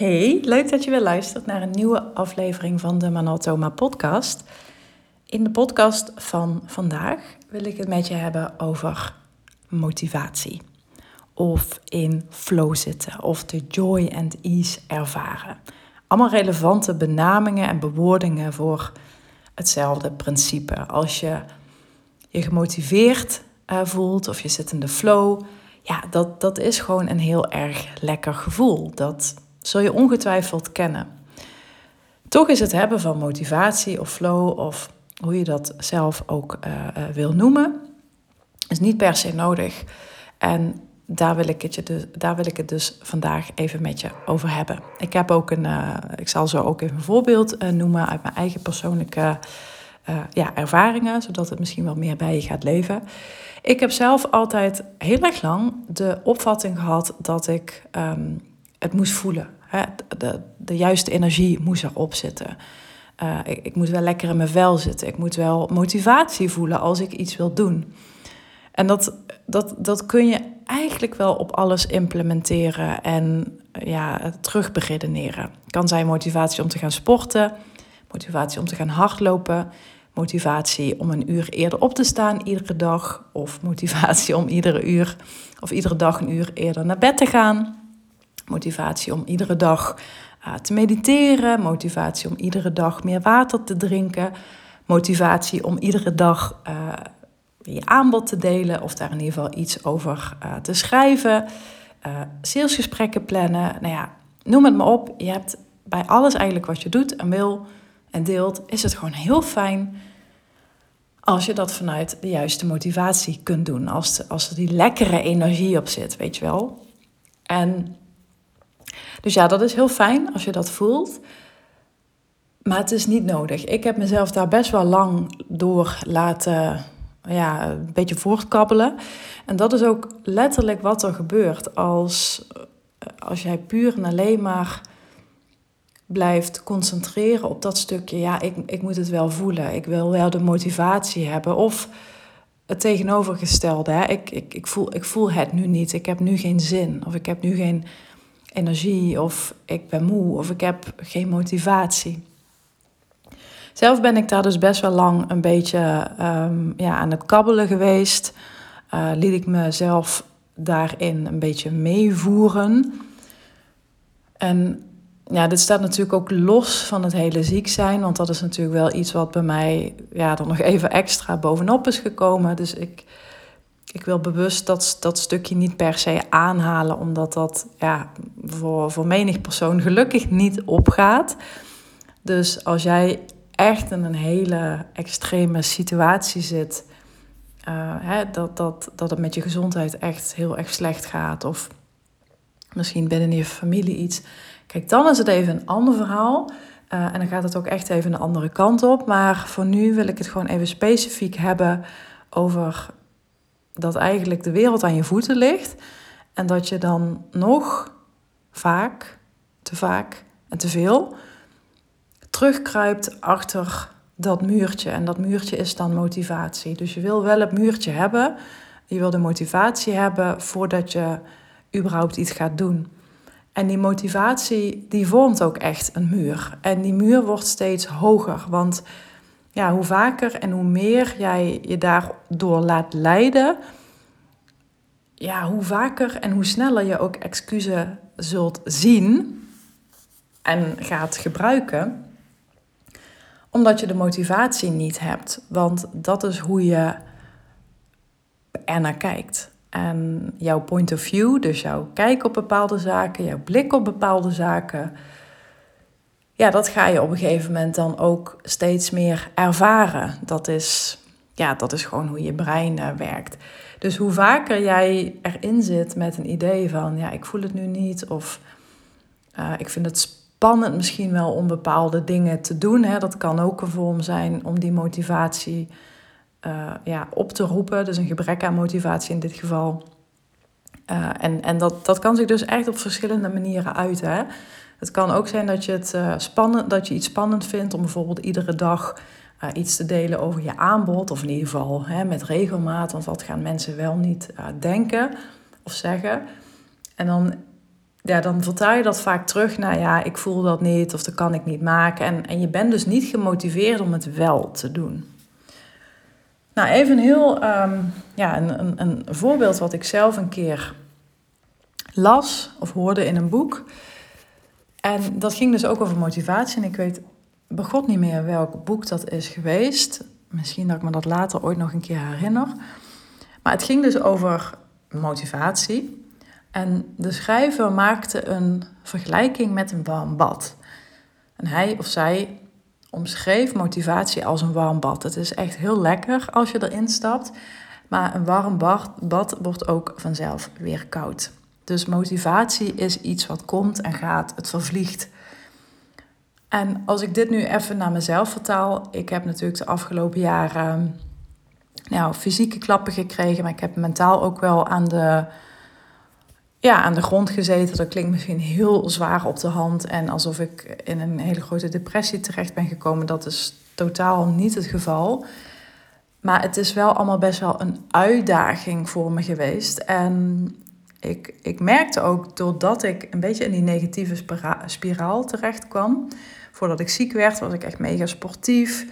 Hey, leuk dat je weer luistert naar een nieuwe aflevering van de Manatoma podcast. In de podcast van vandaag wil ik het met je hebben over motivatie. Of in flow zitten, of de joy and ease ervaren. Allemaal relevante benamingen en bewoordingen voor hetzelfde principe. Als je je gemotiveerd uh, voelt of je zit in de flow, ja, dat, dat is gewoon een heel erg lekker gevoel. Dat zul je ongetwijfeld kennen. Toch is het hebben van motivatie of flow of hoe je dat zelf ook uh, uh, wil noemen, is niet per se nodig. En daar wil, ik het je dus, daar wil ik het dus vandaag even met je over hebben. Ik heb ook een, uh, ik zal zo ook even een voorbeeld noemen uit mijn eigen persoonlijke ja, ervaringen, zodat het misschien wel meer bij je gaat leven. Ik heb zelf altijd heel erg lang de opvatting gehad dat ik um, het moest voelen. Hè? De, de juiste energie moest erop zitten. Uh, ik, ik, moet wel lekker in mijn vel zitten. Ik moet wel motivatie voelen als ik iets wil doen. En dat, dat, dat kun je eigenlijk wel op alles implementeren en ja, terug beredeneren. Het kan zijn motivatie om te gaan sporten, motivatie om te gaan hardlopen, motivatie om een uur eerder op te staan iedere dag, of motivatie om iedere uur of iedere dag een uur eerder naar bed te gaan. Motivatie om iedere dag uh, te mediteren. Motivatie om iedere dag meer water te drinken. Motivatie om iedere dag uh, je aanbod te delen of daar in ieder geval iets over uh, te schrijven. salesgesprekken plannen. Nou ja, noem het maar op. Je hebt bij alles eigenlijk wat je doet en wil en deelt, is het gewoon heel fijn als je dat vanuit de juiste motivatie kunt doen. Als, als er die lekkere energie op zit, weet je wel. En dus ja, dat is heel fijn als je dat voelt. Maar het is niet nodig. Ik heb mezelf daar best wel lang door laten ja, een beetje voortkabbelen. En dat is ook letterlijk wat er gebeurt als, als jij puur en alleen maar blijft concentreren op dat stukje. Ja, ik, ik moet het wel voelen. Ik wil wel de motivatie hebben. Of het tegenovergestelde. Hè? Ik, ik, ik, voel, ik voel het nu niet. Ik heb nu geen zin. Of ik heb nu geen energie of ik ben moe of ik heb geen motivatie. Zelf ben ik daar dus best wel lang een beetje um, ja, aan het kabbelen geweest. Uh, liet ik mezelf daarin een beetje meevoeren. En ja, dit staat natuurlijk ook los van het hele ziek zijn. Want dat is natuurlijk wel iets wat bij mij ja, er nog even extra bovenop is gekomen. Dus ik ik wil bewust dat, dat stukje niet per se aanhalen, omdat dat ja, voor, voor menig persoon gelukkig niet opgaat. Dus als jij echt in een hele extreme situatie zit, uh, hè, dat, dat, dat het met je gezondheid echt heel erg slecht gaat, of misschien binnen je familie iets. Kijk, dan is het even een ander verhaal. Uh, en dan gaat het ook echt even een andere kant op. Maar voor nu wil ik het gewoon even specifiek hebben over dat eigenlijk de wereld aan je voeten ligt en dat je dan nog vaak, te vaak en te veel terugkruipt achter dat muurtje. En dat muurtje is dan motivatie. Dus je wil wel het muurtje hebben, je wil de motivatie hebben voordat je überhaupt iets gaat doen. En die motivatie, die vormt ook echt een muur. En die muur wordt steeds hoger, want ja, hoe vaker en hoe meer jij je daardoor laat leiden, ja, hoe vaker en hoe sneller je ook excuses zult zien en gaat gebruiken, omdat je de motivatie niet hebt. Want dat is hoe je er naar kijkt. En jouw point of view, dus jouw kijk op bepaalde zaken, jouw blik op bepaalde zaken, ja, dat ga je op een gegeven moment dan ook steeds meer ervaren. Dat is, ja, dat is gewoon hoe je brein uh, werkt. Dus hoe vaker jij erin zit met een idee van, ja, ik voel het nu niet, of uh, ik vind het spannend misschien wel om bepaalde dingen te doen. Hè. Dat kan ook een vorm zijn om die motivatie uh, ja, op te roepen. Dus een gebrek aan motivatie in dit geval. en en dat, dat kan zich dus echt op verschillende manieren uiten. Hè. Het kan ook zijn dat je, het, uh, spannend, dat je iets spannend vindt om bijvoorbeeld iedere dag uh, iets te delen over je aanbod. Of in ieder geval hè, met regelmaat, want wat gaan mensen wel niet uh, denken of zeggen. En dan ja, dan vertaal je dat vaak terug naar ja, ik voel dat niet of dat kan ik niet maken. En, en je bent dus niet gemotiveerd om het wel te doen. Nou, even heel ehm, ja, een, een, een voorbeeld wat ik zelf een keer las of hoorde in een boek. En dat ging dus ook over motivatie. En ik weet begot niet meer welk boek dat is geweest. Misschien dat ik me dat later ooit nog een keer herinner. Maar het ging dus over motivatie. En de schrijver maakte een vergelijking met een warm bad. En hij of zij omschreef motivatie als een warm bad. Het is echt heel lekker als je erin stapt. Maar een warm bad wordt ook vanzelf weer koud. Dus motivatie is iets wat komt en gaat, het vervliegt. En als ik dit nu even naar mezelf vertaal, ik heb natuurlijk de afgelopen jaren nou, fysieke klappen gekregen, maar ik heb mentaal ook wel aan de, ja, aan de grond gezeten. Dat klinkt misschien heel zwaar op de hand en alsof ik in een hele grote depressie terecht ben gekomen. Dat is totaal niet het geval. Maar het is wel allemaal best wel een uitdaging voor me geweest. En ik, ik merkte ook doordat ik een beetje in die negatieve spiraal terecht kwam. Voordat ik ziek werd, was ik echt mega sportief.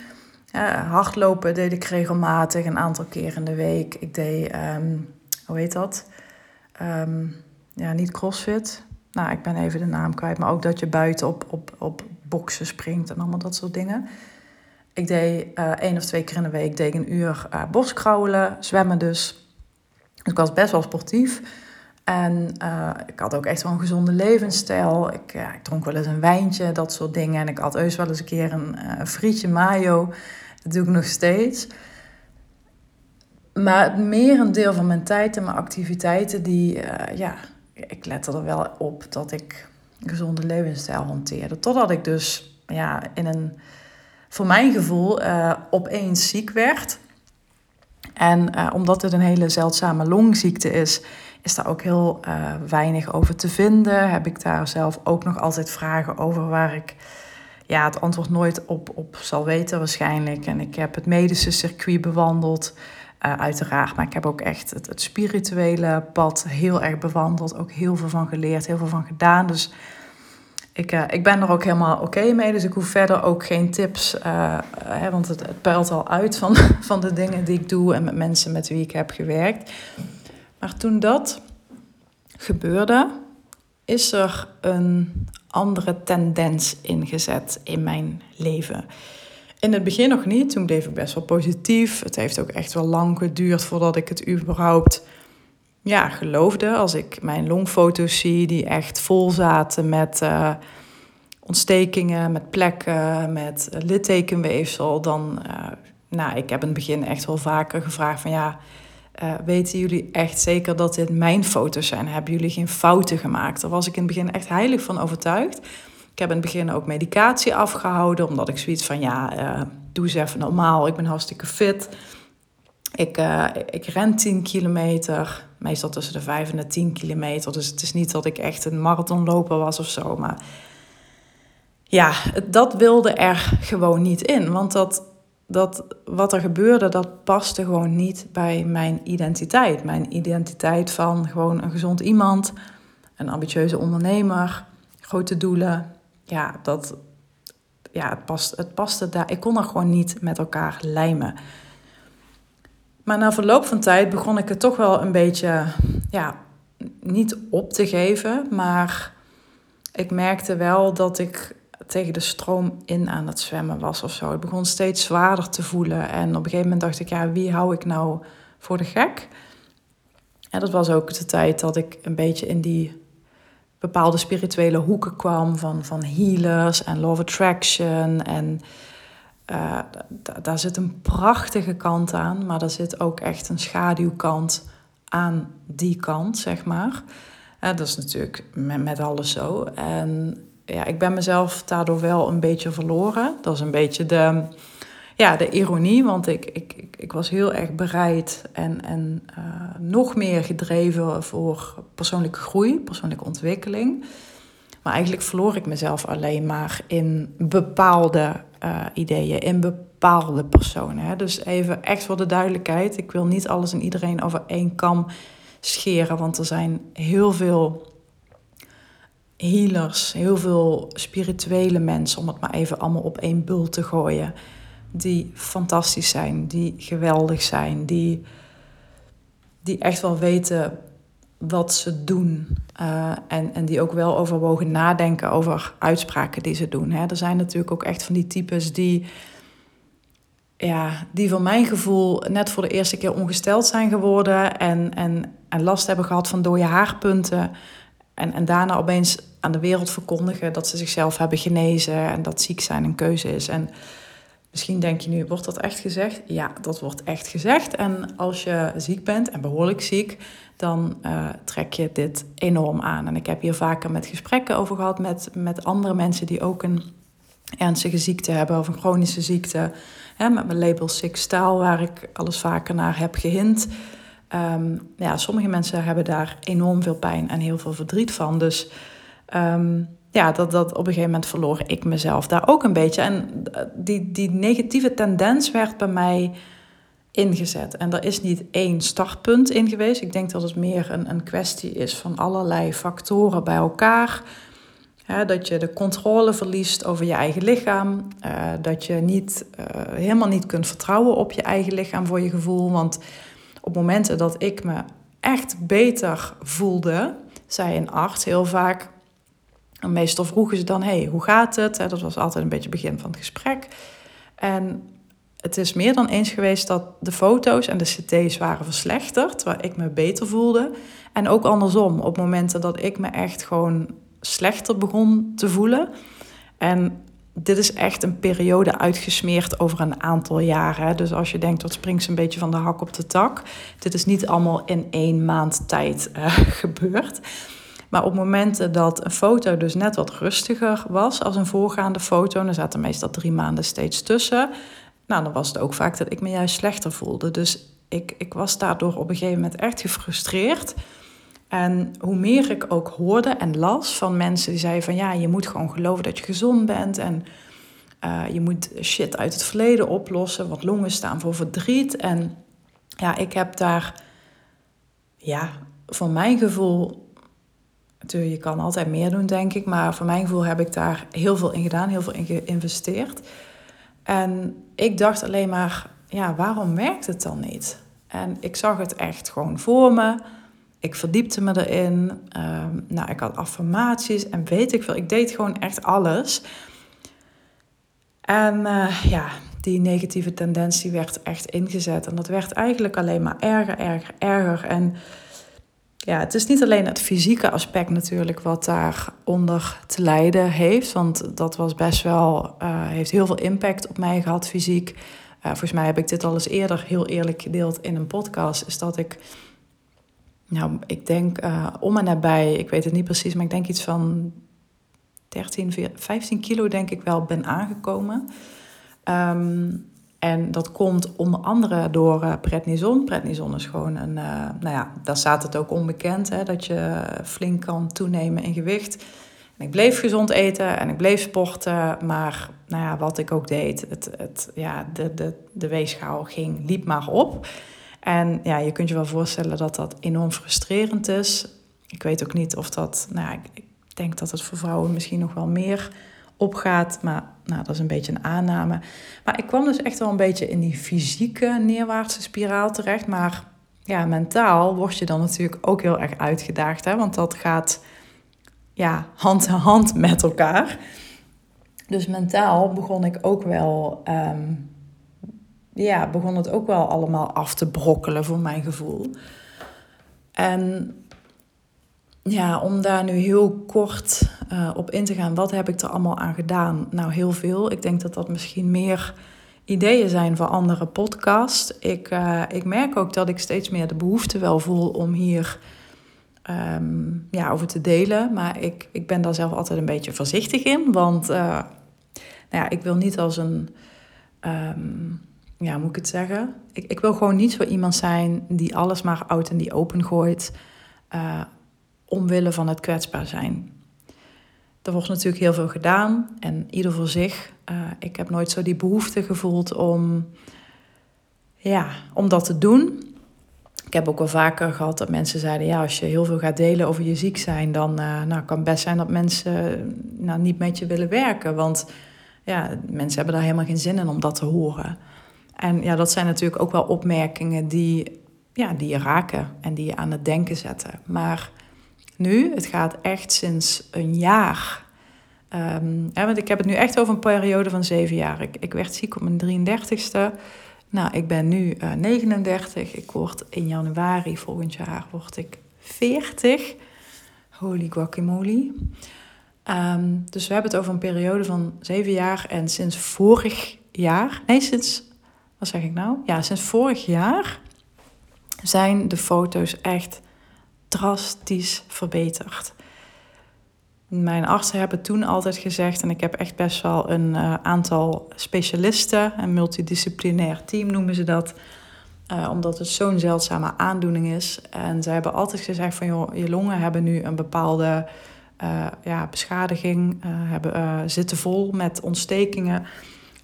hardlopen deed ik regelmatig, een aantal keer in de week. Ik deed, ehm, hoe heet dat? Ehm, ja, niet crossfit. Nou, ik ben even de naam kwijt. Maar ook dat je buiten op, op, op boksen springt en allemaal dat soort dingen. Ik deed uh, één of twee keer in de week deed ik een uur uh, boskrauwelen, zwemmen dus. Dus ik was best wel sportief. En uh, ik had ook echt wel een gezonde levensstijl. Ik, ik, dronk wel eens een wijntje, dat soort dingen. En ik had heus wel eens een keer een uh, frietje mayo. Dat doe ik nog steeds. Maar het merendeel van mijn tijd en mijn activiteiten, die, ja, ik lette er wel op dat ik een gezonde levensstijl hanteerde. Totdat ik dus, ja, in een, voor mijn gevoel, opeens ziek werd. En omdat het een hele zeldzame longziekte is is daar ook heel uh, weinig over te vinden. Heb ik daar zelf ook nog altijd vragen over waar ik ja, het antwoord nooit op, op zal weten waarschijnlijk. En ik heb het medische circuit bewandeld, uh, uiteraard. Maar ik heb ook echt het, het, spirituele pad heel erg bewandeld. Ook heel veel van geleerd, heel veel van gedaan. Dus ik, uh, ik ben er ook helemaal oké mee. Dus ik hoef verder ook geen tips. Hè, want het, het al uit van, van de dingen die ik doe en met mensen met wie ik heb gewerkt. Maar toen dat gebeurde, is er een andere tendens ingezet in mijn leven. In het begin nog niet, toen bleef ik best wel positief. Het heeft ook echt wel lang geduurd voordat ik het überhaupt ja, geloofde. Als ik mijn longfoto's zie die echt vol zaten met uh, ontstekingen, met plekken, met littekenweefsel, dan, uh, nou, ik heb in het begin echt wel vaker gevraagd van ja, uh, weten jullie echt zeker dat dit mijn foto's zijn? Hebben jullie geen fouten gemaakt? Daar was ik in het begin echt heilig van overtuigd. Ik heb in het begin ook medicatie afgehouden, omdat ik zoiets van, ja, doe eens even normaal. Ik ben hartstikke fit. Ik, ik ren 10 kilometer, meestal tussen de 5 en de 10 kilometer. Dus het is niet dat ik echt een marathonloper was of zo. Maar ja, dat wilde er gewoon niet in. Want dat dat wat er gebeurde, dat paste gewoon niet bij mijn identiteit. Mijn identiteit van gewoon een gezond iemand, een ambitieuze ondernemer, grote doelen. Ja, dat, ja het, past, het paste daar. Ik kon er gewoon niet met elkaar lijmen. Maar na verloop van tijd begon ik het toch wel een beetje, ja, niet op te geven. Maar ik merkte wel dat ik tegen de stroom in aan het zwemmen was of zo. Het begon steeds zwaarder te voelen. En op een gegeven moment dacht ik, ja, wie hou ik nou voor de gek? En dat was ook de tijd dat ik een beetje in die bepaalde spirituele hoeken kwam van, van healers en of attraction. En uh, daar zit een prachtige kant aan, maar daar zit ook echt een schaduwkant aan die kant, zeg maar. Uh, dat is natuurlijk met, met alles zo. En ja, ik ben mezelf daardoor wel een beetje verloren. Dat is een beetje de, ja, de ironie, want ik, ik, ik, was heel erg bereid en, en uh, nog meer gedreven voor persoonlijke groei, persoonlijke ontwikkeling. Maar eigenlijk verloor ik mezelf alleen maar in bepaalde uh, ideeën, in bepaalde personen. Hè. Dus even echt voor de duidelijkheid: ik wil niet alles en iedereen over één kam scheren, want er zijn heel veel healers, heel veel spirituele mensen, om het maar even allemaal op één bul te gooien. Die fantastisch zijn, die geweldig zijn, die, die echt wel weten wat ze doen. Uh, en, en die ook wel overwogen nadenken over uitspraken die ze doen. Hè. Er zijn natuurlijk ook echt van die types die, ja, die van mijn gevoel net voor de eerste keer ongesteld zijn geworden. En, en, en last hebben gehad van dode haarpunten. En, en daarna opeens aan de wereld verkondigen dat ze zichzelf hebben genezen. En dat ziek zijn een keuze is. En Misschien denk je nu, wordt dat echt gezegd? Ja, dat wordt echt gezegd. En als je ziek bent en behoorlijk ziek, dan uh, trek je dit enorm aan. En ik heb hier vaker met gesprekken over gehad met, met andere mensen die ook een ernstige ziekte hebben of een chronische ziekte. Hè, met mijn label Sick Staal, waar ik alles vaker naar heb gehint. Um, ja, sommige mensen hebben daar enorm veel pijn en heel veel verdriet van. Dus um, ja, dat, dat op een gegeven moment verloor ik mezelf daar ook een beetje. En die, die negatieve tendens werd bij mij ingezet. En er is niet één startpunt in geweest. Ik denk dat het meer een, een kwestie is van allerlei factoren bij elkaar. dat je de controle verliest over je eigen lichaam. Uh, dat je niet, uh, helemaal niet kunt vertrouwen op je eigen lichaam voor je gevoel. Want op momenten dat ik me echt beter voelde, zei een arts heel vaak: meestal vroegen ze dan, hey, hoe gaat het? Dat was altijd een beetje het begin van het gesprek. En het is meer dan eens geweest dat de foto's en de ct's waren verslechterd, waar ik me beter voelde. En ook andersom, op momenten dat ik me echt gewoon slechter begon te voelen. En dit is echt een periode uitgesmeerd over een aantal jaren. Dus als je denkt, dat springt een beetje van de hak op de tak. Dit is niet allemaal in één maand tijd uh, gebeurd. Maar op momenten dat een foto dus net wat rustiger was als een voorgaande foto, dan zaten meestal drie maanden steeds tussen. Nou, dan was het ook vaak dat ik me juist slechter voelde. Dus ik, ik was daardoor op een gegeven moment echt gefrustreerd. En hoe meer ik ook hoorde en las van mensen die zeiden van ja, je moet gewoon geloven dat je gezond bent en uh, je moet shit uit het verleden oplossen, want longen staan voor verdriet. En ja, ik heb daar, ja, voor mijn gevoel je kan altijd meer doen, denk ik. Maar voor mijn gevoel heb ik daar heel veel in gedaan, heel veel in geïnvesteerd. En ik dacht alleen maar, ja, waarom werkt het dan niet? En ik zag het echt gewoon voor me. Ik verdiepte me erin. Um, nou, ik had affirmaties en weet ik veel. Ik deed gewoon echt alles. En uh, ja, die negatieve tendentie werd echt ingezet. En dat werd eigenlijk alleen maar erger, erger, erger. En ja, het is niet alleen het fysieke aspect natuurlijk wat daaronder te lijden heeft. Want dat was best wel, uh, heeft heel veel impact op mij gehad fysiek. Uh, volgens mij heb ik dit al eens eerder heel eerlijk gedeeld in een podcast. Is dat ik, nou, ik denk uh, om en nabij, ik weet het niet precies, maar ik denk iets van 13, 15 kilo denk ik wel ben aangekomen. Um, en dat komt onder andere door uh, prednison. Prednison is gewoon een, uh, nou ja, daar staat het ook onbekend, hè, dat je flink kan toenemen in gewicht. En ik bleef gezond eten en ik bleef sporten, maar nou ja, wat ik ook deed, het, het, ja, de, de, de weegschaal ging, liep maar op. En ja, je kunt je wel voorstellen dat dat enorm frustrerend is. Ik weet ook niet of dat, nou ja, ik, ik denk dat het voor vrouwen misschien nog wel meer opgaat. Maar nou, dat is een beetje een aanname. Maar ik kwam dus echt wel een beetje in die fysieke neerwaartse spiraal terecht. Maar ja, mentaal word je dan natuurlijk ook heel erg uitgedaagd. Hè? Want dat gaat ja, hand in hand met elkaar. Dus mentaal begon ik ook wel. Ehm, ja, begon het ook wel allemaal af te brokkelen voor mijn gevoel. En ja, om daar nu heel kort uh, op in te gaan, wat heb ik er allemaal aan gedaan? Nou, heel veel. Ik denk dat dat misschien meer ideeën zijn voor andere podcasts. Ik, uh, ik merk ook dat ik steeds meer de behoefte wel voel om hier um, ja, over te delen. Maar ik, ik ben daar zelf altijd een beetje voorzichtig in. Want uh, nou ja, ik wil niet als een. Um, ja, moet ik het zeggen? Ik, ik wil gewoon niet zo iemand zijn die alles maar oud en die open gooit. Omwille van het kwetsbaar zijn. Er wordt natuurlijk heel veel gedaan en ieder voor zich. Uh, ik heb nooit zo die behoefte gevoeld om, ja, om dat te doen. ik heb ook wel vaker gehad dat mensen zeiden: ja, als je heel veel gaat delen over je ziek zijn, dan uh, nou, kan het best zijn dat mensen nou, niet met je willen werken. Want ja, mensen hebben daar helemaal geen zin in om dat te horen. En ja, dat zijn natuurlijk ook wel opmerkingen die, ja, die je raken en die je aan het denken zetten. Maar nu, het gaat echt sinds een jaar. Um, want ik heb het nu echt over een periode van zeven jaar. Ik, ik werd ziek op mijn 33ste. Nou, ik ben nu uh, eh, 39. Ik word in januari volgend jaar word ik 40. Holy guacamole. Um, dus we hebben het over een periode van zeven jaar. En sinds vorig jaar, nee, sinds, wat zeg ik nou? Ja, sinds vorig jaar zijn de foto's echt drastisch verbeterd. Mijn artsen hebben toen altijd gezegd, en ik heb echt best wel een uh, aantal specialisten, een multidisciplinair team noemen ze dat, uh, omdat het zo'n zeldzame aandoening is. En ze hebben altijd gezegd van, joh, je longen hebben nu een bepaalde uh, ja, beschadiging, hebben, zitten vol met ontstekingen.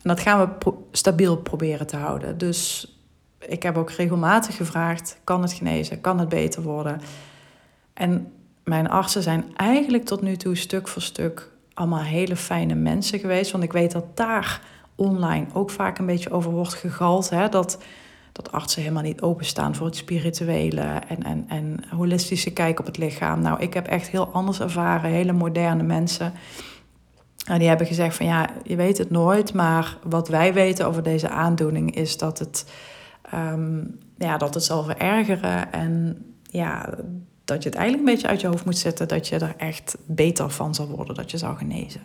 En dat gaan we stabiel proberen te houden. Dus ik heb ook regelmatig gevraagd, kan het genezen, kan het beter worden? En mijn artsen zijn eigenlijk tot nu toe stuk voor stuk allemaal hele fijne mensen geweest. Want ik weet dat daar online ook vaak een beetje over wordt gegald. Hè? Dat, dat artsen helemaal niet openstaan voor het spirituele en, en, en holistische kijk op het lichaam. Nou, ik heb echt heel anders ervaren. Hele moderne mensen. En die hebben gezegd van ja, je weet het nooit. Maar wat wij weten over deze aandoening is dat het, um, ja, dat het zal verergeren. En ja, dat je het eigenlijk een beetje uit je hoofd moet zetten dat je er echt beter van zal worden, dat je zal genezen.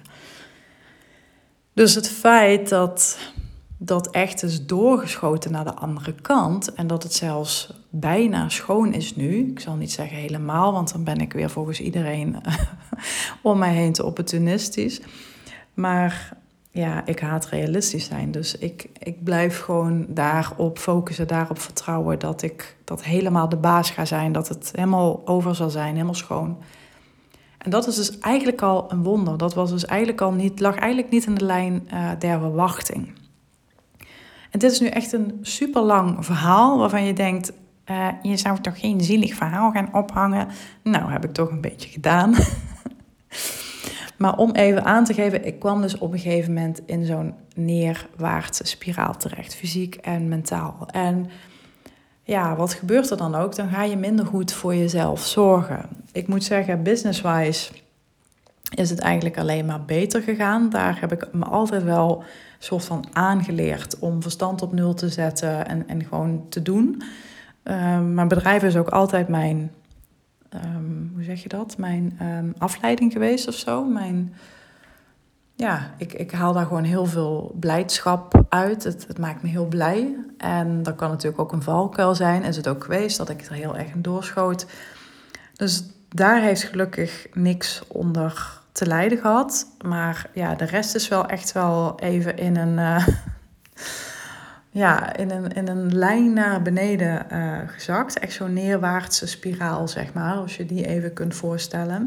Dus het feit dat dat echt is doorgeschoten naar de andere kant en dat het zelfs bijna schoon is nu. Ik zal niet zeggen helemaal, want dan ben ik weer volgens iedereen om mij heen te opportunistisch. Maar ja, ik haat realistisch zijn. Dus ik, ik blijf gewoon daarop focussen, daarop vertrouwen dat ik dat helemaal de baas ga zijn. Dat het helemaal over zal zijn, helemaal schoon. En dat is dus eigenlijk al een wonder. Dat was dus eigenlijk al niet, lag eigenlijk niet in de lijn uh, der verwachting. En dit is nu echt een super lang verhaal waarvan je denkt: uh, je zou toch geen zielig verhaal gaan ophangen? Nou, heb ik toch een beetje gedaan. Maar om even aan te geven, ik kwam dus op een gegeven moment in zo'n neerwaartse spiraal terecht, fysiek en mentaal. En ja, wat gebeurt er dan ook? Dan ga je minder goed voor jezelf zorgen. Ik moet zeggen, business-wise is het eigenlijk alleen maar beter gegaan. Daar heb ik me altijd wel soort van aangeleerd om verstand op nul te zetten en, en gewoon te doen. Uh, mijn bedrijf is ook altijd mijn Ehm, hoe zeg je dat? Mijn um, afleiding geweest of zo. Mijn, ja, ik, ik haal daar gewoon heel veel blijdschap uit. Het, het maakt me heel blij. En dat kan natuurlijk ook een valkuil zijn. Is het ook geweest dat ik er heel erg in doorschoot. Dus daar heeft gelukkig niks onder te lijden gehad. Maar ja, de rest is wel echt wel even in een. Uh, ja, in een, in een lijn naar beneden uh, gezakt. Echt zo'n neerwaartse spiraal, zeg maar, als je die even kunt voorstellen.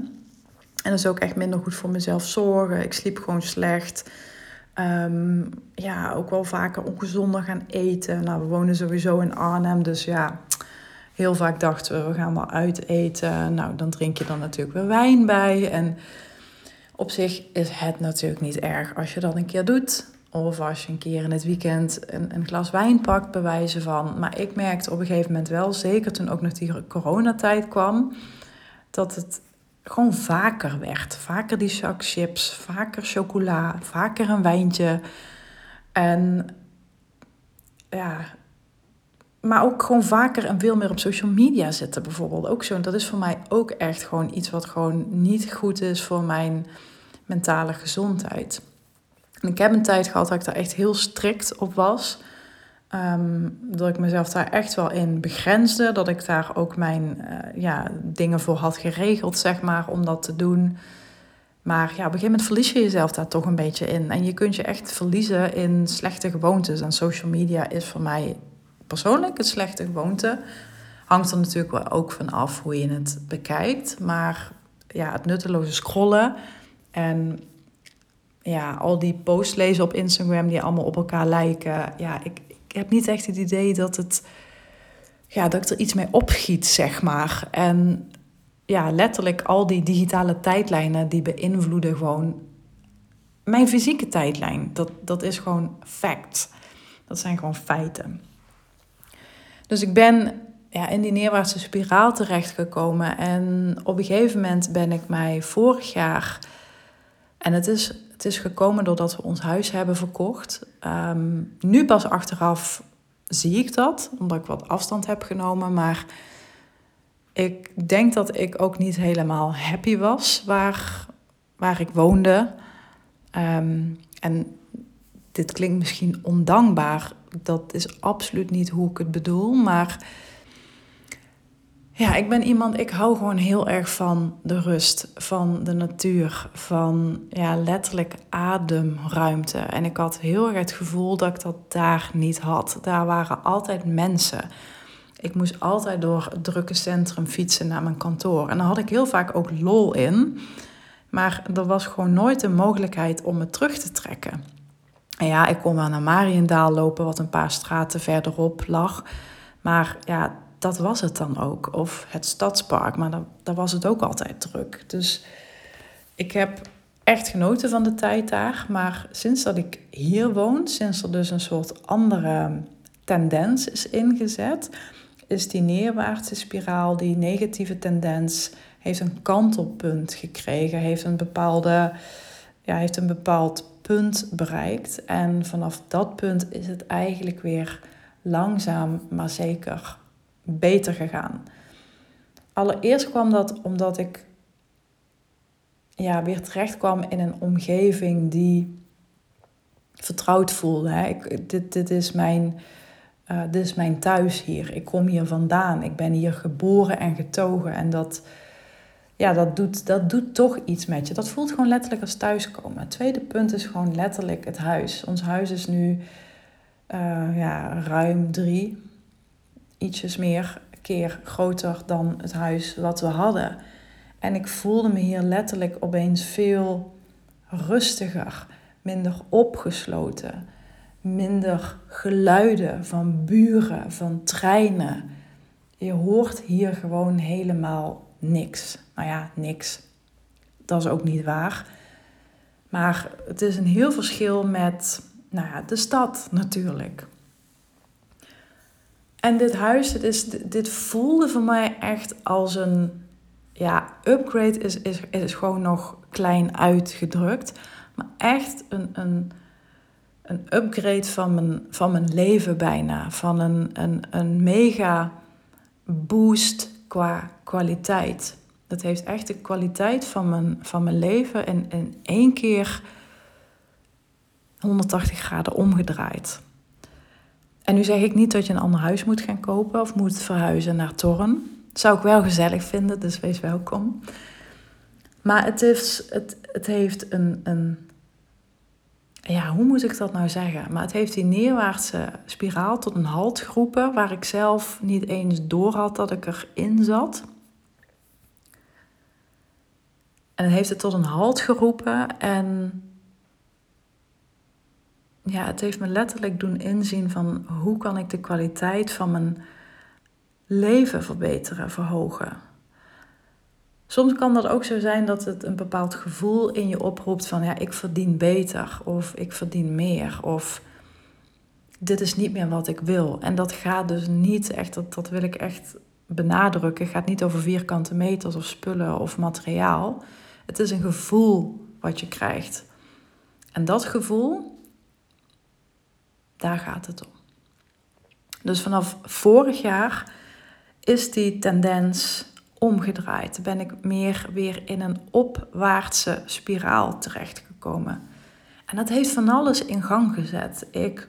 En dat is ook echt minder goed voor mezelf zorgen. Ik sliep gewoon slecht. Um, ja, ook wel vaker ongezonder gaan eten. Nou, we wonen sowieso in Arnhem, dus ja, heel vaak dachten we, we gaan wel uit eten. Nou, dan drink je dan natuurlijk weer wijn bij. En op zich is het natuurlijk niet erg als je dat een keer doet. Of als je een keer in het weekend een, een glas wijn pakt, bewijzen van. Maar ik merkte op een gegeven moment wel, zeker toen ook nog die coronatijd kwam, dat het gewoon vaker werd. Vaker die zak chips, vaker chocola, vaker een wijntje. En ja, maar ook gewoon vaker en veel meer op social media zitten bijvoorbeeld. Ook zo. Dat is voor mij ook echt gewoon iets wat gewoon niet goed is voor mijn mentale gezondheid ik heb een tijd gehad dat ik daar echt heel strikt op was. Ehm, dat ik mezelf daar echt wel in begrensde. Dat ik daar ook mijn uh, ja, dingen voor had geregeld, zeg maar, om dat te doen. Maar ja, op een gegeven moment verlies je jezelf daar toch een beetje in. En je kunt je echt verliezen in slechte gewoontes. En social media is voor mij persoonlijk een slechte gewoonte. Hangt er natuurlijk wel ook van af hoe je het bekijkt. Maar ja, het nutteloze scrollen en ja, al die posts lezen op Instagram die allemaal op elkaar lijken. Ja, ik, ik heb niet echt het idee dat het ja, dat ik er iets mee opgiet, zeg maar. En ja, letterlijk al die digitale tijdlijnen die beïnvloeden gewoon mijn fysieke tijdlijn. Dat, dat is gewoon fact. Dat zijn gewoon feiten. Dus ik ben ja, in die neerwaartse spiraal terechtgekomen. En op een gegeven moment ben ik mij vorig jaar. En het is, het is gekomen doordat we ons huis hebben verkocht. Ehm, nu pas achteraf zie ik dat, omdat ik wat afstand heb genomen. Maar ik denk dat ik ook niet helemaal happy was waar, waar ik woonde. Ehm, en dit klinkt misschien ondankbaar. Dat is absoluut niet hoe ik het bedoel. Maar ja, ik ben iemand, ik hou gewoon heel erg van de rust, van de natuur, van ja, letterlijk ademruimte. En ik had heel erg het gevoel dat ik dat daar niet had. Daar waren altijd mensen. Ik moest altijd door het drukke centrum fietsen naar mijn kantoor. En daar had ik heel vaak ook lol in. Maar er was gewoon nooit de mogelijkheid om me terug te trekken. En ja, ik kon wel naar Mariendaal lopen, wat een paar straten verderop lag. Maar ja, dat was het dan ook. Of het stadspark, maar daar, was het ook altijd druk. Dus ik heb echt genoten van de tijd daar. Maar sinds dat ik hier woon, sinds er dus een soort andere tendens is ingezet, is die neerwaartse spiraal, die negatieve tendens, heeft een kantelpunt gekregen, heeft een bepaalde, ja, heeft een bepaald punt bereikt. En vanaf dat punt is het eigenlijk weer langzaam, maar zeker beter gegaan. Allereerst kwam dat omdat ik ja, weer terecht kwam in een omgeving die vertrouwd voelde. Hè. Ik, dit, dit, is mijn, uh, dit is mijn thuis hier. Ik kom hier vandaan. Ik ben hier geboren en getogen. En dat, ja, dat, doet, dat doet toch iets met je. Dat voelt gewoon letterlijk als thuiskomen. Het tweede punt is gewoon letterlijk het huis. Ons huis is nu uh, ja, ruim drie, ietsjes meer keer groter dan het huis wat we hadden. En ik voelde me hier letterlijk opeens veel rustiger, minder opgesloten, minder geluiden van buren, van treinen. Je hoort hier gewoon helemaal niks. Nou ja, niks. Dat is ook niet waar. Maar het is een heel verschil met nou ja, de stad natuurlijk. En dit huis, dit, is, dit voelde voor mij echt als een ja, upgrade is, is, is gewoon nog klein uitgedrukt. Maar echt een, een, een upgrade van mijn, van mijn leven bijna. Van een, een, een mega boost qua kwaliteit. Dat heeft echt de kwaliteit van mijn, van mijn leven in, in één keer 180 graden omgedraaid. En nu zeg ik niet dat je een ander huis moet gaan kopen of moet verhuizen naar Torren. Dat zou ik wel gezellig vinden, dus wees welkom. Maar het heeft, het, het heeft een, een. Ja, hoe moet ik dat nou zeggen? Maar het heeft die neerwaartse spiraal tot een halt geroepen, waar ik zelf niet eens door had dat ik erin zat. En het heeft het tot een halt geroepen en ja, het heeft me letterlijk doen inzien van hoe kan ik de kwaliteit van mijn leven verbeteren, verhogen. Soms kan dat ook zo zijn dat het een bepaald gevoel in je oproept van ja, ik verdien beter of ik verdien meer of dit is niet meer wat ik wil. En dat gaat dus niet echt, dat, dat wil ik echt benadrukken, het gaat niet over vierkante meters of spullen of materiaal. Het is een gevoel wat je krijgt. En dat gevoel, daar gaat het om. Dus vanaf vorig jaar is die tendens omgedraaid. Ben ik meer weer in een opwaartse spiraal terechtgekomen. En dat heeft van alles in gang gezet. Ik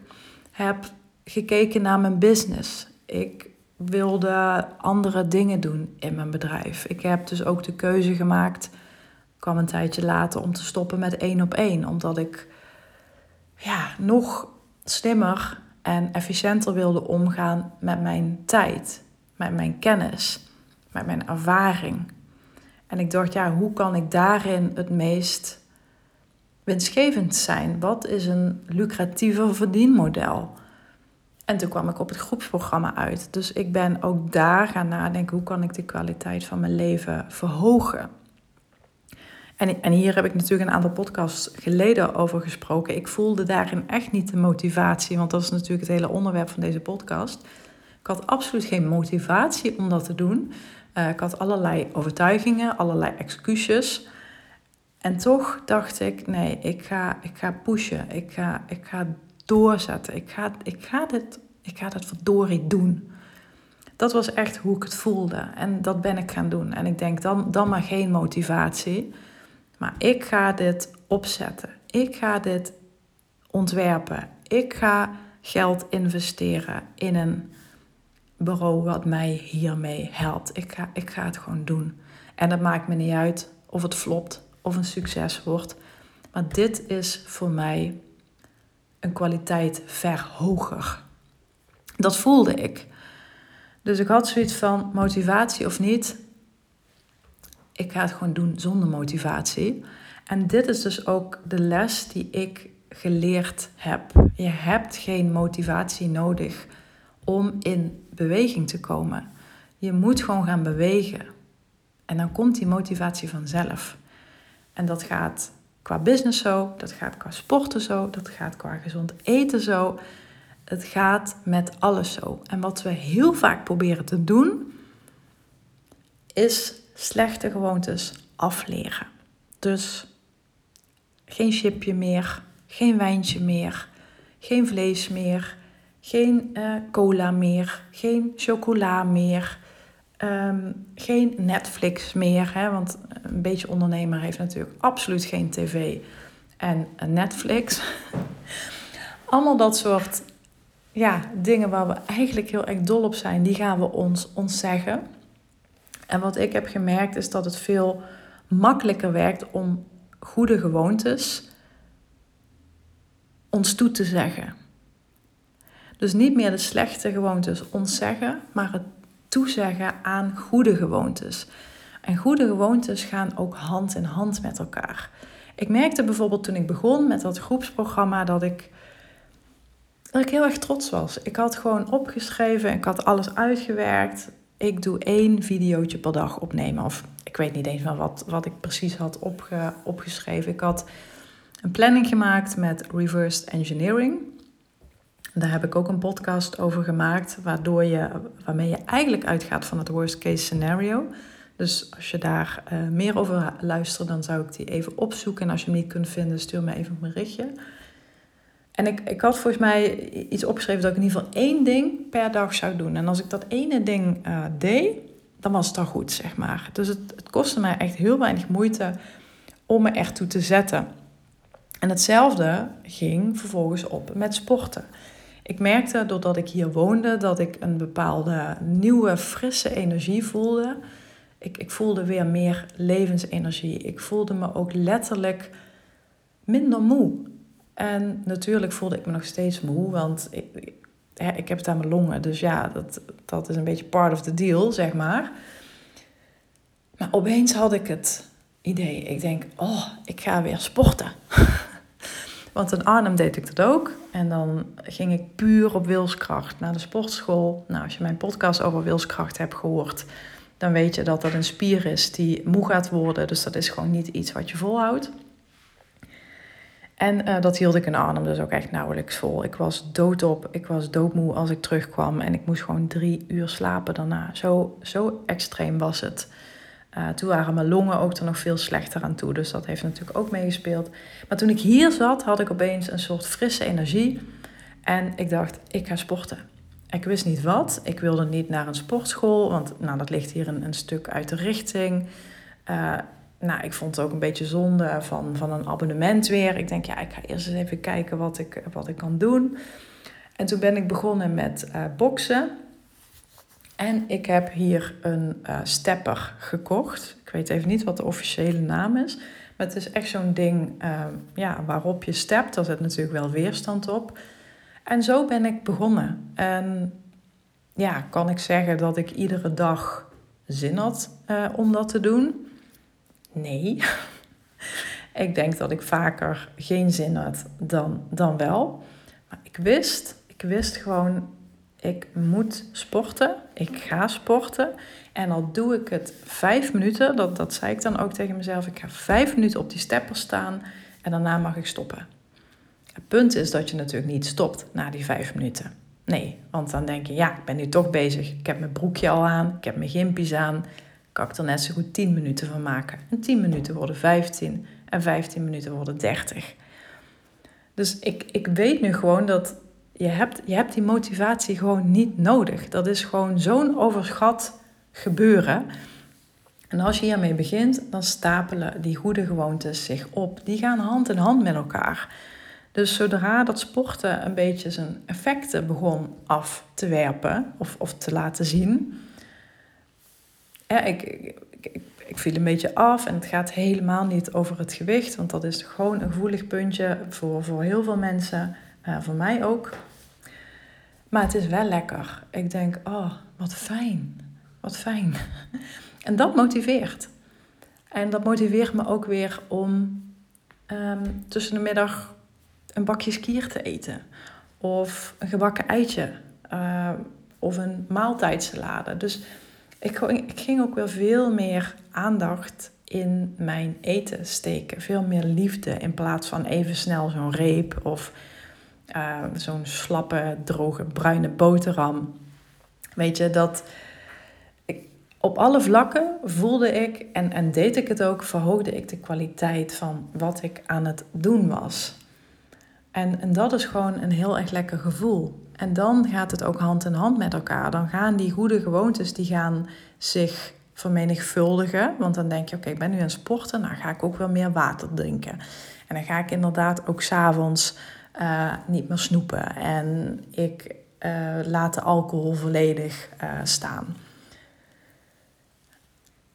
heb gekeken naar mijn business. Ik wilde andere dingen doen in mijn bedrijf. Ik heb dus ook de keuze gemaakt, kwam een tijdje later, om te stoppen met één op één. Omdat ik ja, nog slimmer en efficiënter wilde omgaan met mijn tijd, met mijn kennis, met mijn ervaring. En ik dacht, ja, hoe kan ik daarin het meest winstgevend zijn? Wat is een lucratiever verdienmodel? En toen kwam ik op het groepsprogramma uit. Dus ik ben ook daar gaan nadenken: hoe kan ik de kwaliteit van mijn leven verhogen? En, en hier heb ik natuurlijk een aantal podcasts geleden over gesproken. Ik voelde daarin echt niet de motivatie, want dat is natuurlijk het hele onderwerp van deze podcast. Ik had absoluut geen motivatie om dat te doen. Uh, ik had allerlei overtuigingen, allerlei excuses. En toch dacht ik, nee, ik ga, ik ga pushen. Ik ga, ik ga doorzetten. Ik ga, ik, ga dit, ik ga dit verdorie doen. Dat was echt hoe ik het voelde. En dat ben ik gaan doen. En ik denk, dan, dan maar geen motivatie. Maar ik ga dit opzetten. Ik ga dit ontwerpen. Ik ga geld investeren in een bureau wat mij hiermee helpt. Ik ga, ik ga het gewoon doen. En het maakt me niet uit of het flopt of een succes wordt. Maar dit is voor mij een kwaliteit ver hoger. Dat voelde ik. Dus ik had zoiets van motivatie of niet. Ik ga het gewoon doen zonder motivatie. En dit is dus ook de les die ik geleerd heb. Je hebt geen motivatie nodig om in beweging te komen. Je moet gewoon gaan bewegen. En dan komt die motivatie vanzelf. En dat gaat qua business zo, dat gaat qua sporten zo, dat gaat qua gezond eten zo. Het gaat met alles zo. En wat we heel vaak proberen te doen, is slechte gewoontes afleren. Dus geen chipje meer, geen wijntje meer, geen vlees meer, geen uh, cola meer, geen chocola meer, Ehm, geen Netflix meer, hè, want een beetje ondernemer heeft natuurlijk absoluut geen tv en Netflix. Allemaal dat soort ja, dingen waar we eigenlijk heel erg dol op zijn, die gaan we ons ontzeggen. En wat ik heb gemerkt is dat het veel makkelijker werkt om goede gewoontes ons toe te zeggen. Dus niet meer de slechte gewoontes ontzeggen, maar het toezeggen aan goede gewoontes. En goede gewoontes gaan ook hand in hand met elkaar. Ik merkte bijvoorbeeld toen ik begon met dat groepsprogramma dat ik, dat ik heel erg trots was. Ik had gewoon opgeschreven, ik had alles uitgewerkt. Ik doe één videootje per dag opnemen. Of ik weet niet eens meer wat, wat ik precies had opge, opgeschreven. Ik had een planning gemaakt met reversed engineering. Daar heb ik ook een podcast over gemaakt, waardoor je, waarmee je eigenlijk uitgaat van het worst case scenario. Dus als je daar uh, meer over luistert, dan zou ik die even opzoeken. En als je hem niet kunt vinden, stuur me even een berichtje. En ik, ik had volgens mij iets opgeschreven dat ik in ieder geval één ding per dag zou doen. En als ik dat ene ding uh, deed, dan was het al goed, zeg maar. Dus het, het kostte mij echt heel weinig moeite om me ertoe te zetten. En hetzelfde ging vervolgens op met sporten. Ik merkte doordat ik hier woonde dat ik een bepaalde nieuwe, frisse energie voelde. Ik, ik voelde weer meer levensenergie. Ik voelde me ook letterlijk minder moe. En natuurlijk voelde ik me nog steeds moe, want ik, ik heb het aan mijn longen. Dus ja, dat, dat is een beetje part of the deal, zeg maar. Maar opeens had ik het idee. Ik denk, oh, ik ga weer sporten. Want in Arnhem deed ik dat ook. En dan ging ik puur op wilskracht naar de sportschool. Nou, als je mijn podcast over wilskracht hebt gehoord, dan weet je dat dat een spier is die moe gaat worden. Dus dat is gewoon niet iets wat je volhoudt. En uh, dat hield ik in Arnhem dus ook echt nauwelijks vol. Ik was doodop, ik was doodmoe als ik terugkwam. En ik moest gewoon drie uur slapen daarna. Zo, zo extreem was het. Uh, toen waren mijn longen ook er nog veel slechter aan toe. Dus dat heeft natuurlijk ook meegespeeld. Maar toen ik hier zat, had ik opeens een soort frisse energie. En ik dacht, ik ga sporten. Ik wist niet wat. Ik wilde niet naar een sportschool, want nou, dat ligt hier een, een stuk uit de richting. Uh, nou, ik vond het ook een beetje zonde van, van een abonnement weer. Ik denk, ja, ik ga eerst eens even kijken wat ik, wat ik kan doen. En toen ben ik begonnen met uh, boksen. En ik heb hier een uh, stepper gekocht. Ik weet even niet wat de officiële naam is. Maar het is echt zo'n ding uh, ja, waarop je stept. Daar zit natuurlijk wel weerstand op. En zo ben ik begonnen. En ja, kan ik zeggen dat ik iedere dag zin had om dat te doen? Nee. ik denk dat ik vaker geen zin had dan, dan wel. Maar ik wist, ik wist gewoon, ik moet sporten. Ik ga sporten. En al doe ik het vijf minuten, dat, dat zei ik dan ook tegen mezelf. Ik ga vijf minuten op die stepper staan en daarna mag ik stoppen. Het punt is dat je natuurlijk niet stopt na die vijf minuten. Nee, want dan denk je, ja, ik ben nu toch bezig. Ik heb mijn broekje al aan, ik heb mijn gimpies aan. Kan ik er net zo goed 10 minuten van maken. En 10 minuten worden 15 en 15 minuten worden 30. Dus ik, ik weet nu gewoon dat je hebt, je hebt die motivatie gewoon niet nodig. Dat is gewoon zo'n overschat gebeuren. En als je hiermee begint, dan stapelen die goede gewoontes zich op. Die gaan hand in hand met elkaar. Dus zodra dat sporten een beetje zijn effecten begon af te werpen of, of te laten zien. Ik, ik, ik, viel een beetje af en het gaat helemaal niet over het gewicht, want dat is gewoon een gevoelig puntje voor, voor heel veel mensen, uh, voor mij ook. Maar het is wel lekker. Ik denk, oh, wat fijn, wat fijn. En dat motiveert. En dat motiveert me ook weer om um, tussen de middag een bakje skier te eten. Of een gebakken eitje. Uh, of een maaltijdsalade. Dus ik, ik ging ook weer veel meer aandacht in mijn eten steken. Veel meer liefde in plaats van even snel zo'n reep of uh, zo'n slappe, droge, bruine boterham. Weet je, dat op alle vlakken voelde ik en, en deed ik het ook, verhoogde ik de kwaliteit van wat ik aan het doen was. En, en dat is gewoon een heel erg lekker gevoel. En dan gaat het ook hand in hand met elkaar. Dan gaan die goede gewoontes die gaan zich vermenigvuldigen. Want dan denk je, oké, ik ben nu aan het sporten, nou ga ik ook wel meer water drinken. En dan ga ik inderdaad ook s'avonds uh, niet meer snoepen. En ik uh, laat de alcohol volledig uh, staan.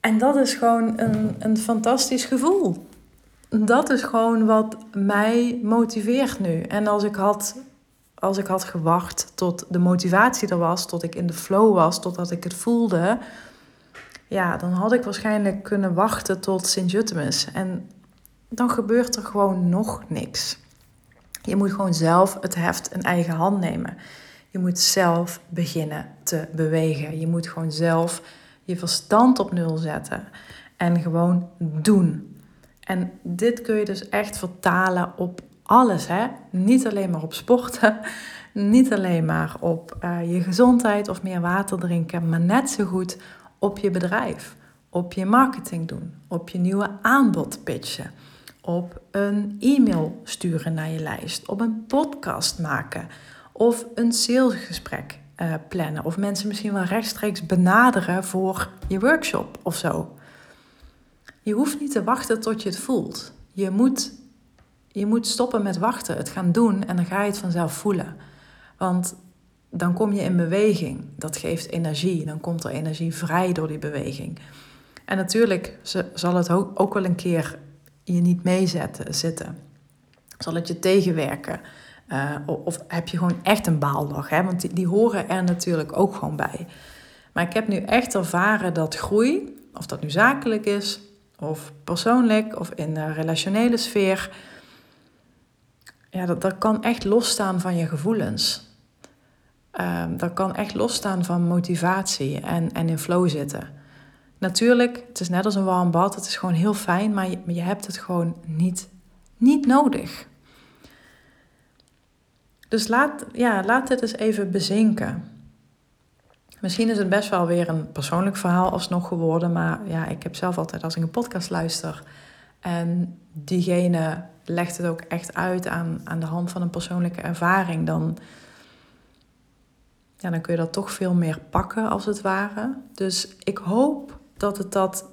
En dat is gewoon een, een fantastisch gevoel dat is gewoon wat mij motiveert nu. En als ik had, als ik had gewacht tot de motivatie er was, tot ik in de flow was, totdat ik het voelde, ja, dan had ik waarschijnlijk kunnen wachten tot Sint-Jutemus. En dan gebeurt er gewoon nog niks. Je moet gewoon zelf het heft in eigen hand nemen. Je moet zelf beginnen te bewegen. Je moet gewoon zelf je verstand op nul zetten en gewoon doen. En dit kun je dus echt vertalen op alles. Hè? Niet alleen maar op sporten, niet alleen maar op uh, je gezondheid of meer water drinken, maar net zo goed op je bedrijf, op je marketing doen, op je nieuwe aanbod pitchen, op een e-mail sturen naar je lijst, op een podcast maken of een salesgesprek uh, plannen of mensen misschien wel rechtstreeks benaderen voor je workshop of zo. Je hoeft niet te wachten tot je het voelt. Je moet, je moet stoppen met wachten, het gaan doen en dan ga je het vanzelf voelen. Want dan kom je in beweging. Dat geeft energie. Dan komt er energie vrij door die beweging. En natuurlijk zal het ook wel een keer je niet meezetten. Zal het je tegenwerken. Uh, of heb je gewoon echt een baaldag. Hè? Want die, die horen er natuurlijk ook gewoon bij. Maar ik heb nu echt ervaren dat groei, of dat nu zakelijk is, of persoonlijk of in de relationele sfeer. Ja, dat, dat kan echt losstaan van je gevoelens. Um, dat kan echt losstaan van motivatie en, en in flow zitten. Natuurlijk, het is net als een warm bad, het is gewoon heel fijn, maar je, je hebt het gewoon niet, niet nodig. Dus laat, ja, laat dit eens even bezinken. Misschien is het best wel weer een persoonlijk verhaal alsnog geworden, maar ja, ik heb zelf altijd als ik een podcast luister en diegene legt het ook echt uit aan, aan de hand van een persoonlijke ervaring, dan, ja, dan kun je dat toch veel meer pakken als het ware. Dus ik hoop dat het dat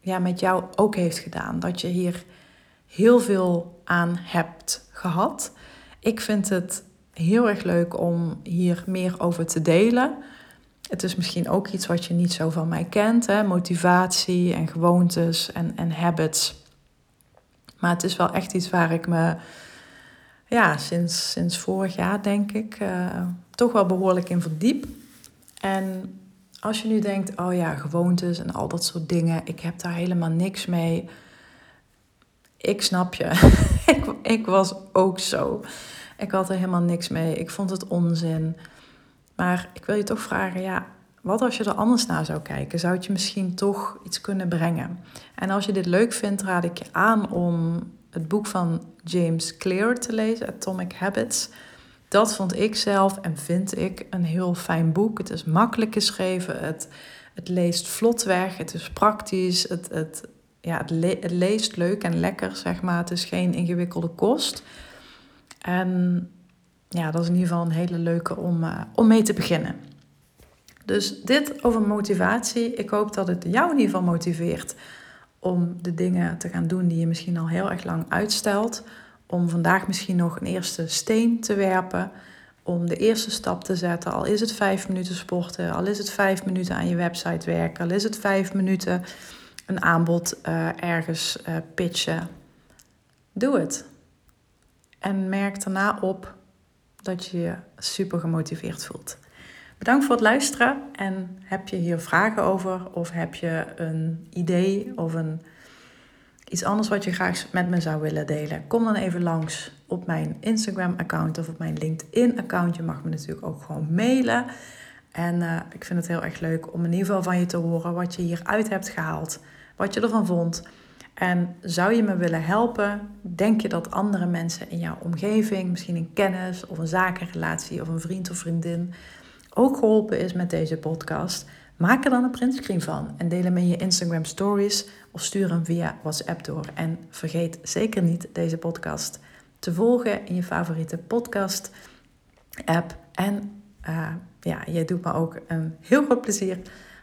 ja, met jou ook heeft gedaan, dat je hier heel veel aan hebt gehad. Ik vind het heel erg leuk om hier meer over te delen. Het is misschien ook iets wat je niet zo van mij kent, hè? motivatie en gewoontes en, en habits. Maar het is wel echt iets waar ik me ja, sinds, sinds vorig jaar, denk ik, uh, toch wel behoorlijk in verdiep. En als je nu denkt, oh ja, gewoontes en al dat soort dingen, ik heb daar helemaal niks mee. ik snap je. ik, ik was ook zo. Ik had er helemaal niks mee. Ik vond het onzin. Maar ik wil je toch vragen, ja, wat als je er anders naar zou kijken? Zou het je misschien toch iets kunnen brengen? En als je dit leuk vindt, raad ik je aan om het boek van James Clear te lezen, Atomic Habits. Dat vond ik zelf en vind ik een heel fijn boek. Het is makkelijk geschreven, het, het leest vlot weg, het is praktisch, het, het, ja, het, het leest leuk en lekker, zeg maar. Het is geen ingewikkelde kost. En ja, dat is in ieder geval een hele leuke om, uh, om mee te beginnen. Dus dit over motivatie. Ik hoop dat het jou in ieder geval motiveert om de dingen te gaan doen die je misschien al heel erg lang uitstelt. Om vandaag misschien nog een eerste steen te werpen. Om de eerste stap te zetten. Al is het vijf minuten sporten, al is het vijf minuten aan je website werken, al is het vijf minuten een aanbod uh, ergens uh, pitchen. Doe het. En merk daarna op dat je je super gemotiveerd voelt. Bedankt voor het luisteren en heb je hier vragen over of heb je een idee of een, iets anders wat je graag met me zou willen delen? Kom dan even langs op mijn Instagram-account of op mijn LinkedIn-account. Je mag me natuurlijk ook gewoon mailen. En uh, ik vind het heel erg leuk om in ieder geval van je te horen wat je hieruit hebt gehaald, wat je ervan vond. En zou je me willen helpen? Denk je dat andere mensen in jouw omgeving, misschien een kennis of een zakenrelatie of een vriend of vriendin, ook geholpen is met deze podcast? Maak er dan een printscreen van en deel hem in je Instagram stories of stuur hem via WhatsApp door. En vergeet zeker niet deze podcast te volgen in je favoriete podcast app. En uh, ja, je doet me ook een heel groot plezier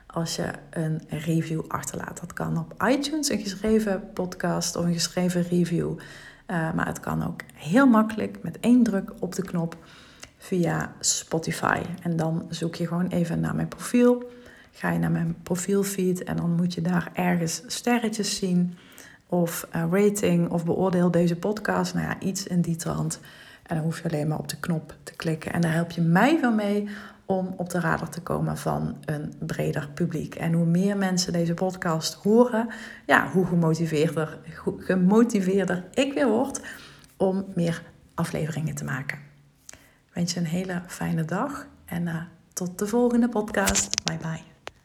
als je een review achterlaat. Dat kan op iTunes, een geschreven podcast of een geschreven review. Uh, maar het kan ook heel makkelijk met één druk op de knop via Spotify. En dan zoek je gewoon even naar mijn profiel. Ga je naar mijn profielfeed en dan moet je daar ergens sterretjes zien. Of uh, rating of beoordeel deze podcast. Nou ja, iets in die trant. En dan hoef je alleen maar op de knop te klikken. En daar help je mij van mee om op de radar te komen van een breder publiek. En hoe meer mensen deze podcast horen, ja, hoe gemotiveerder, gemotiveerder ik weer word om meer afleveringen te maken. Wens je een hele fijne dag en uh, tot de volgende podcast. Bye bye.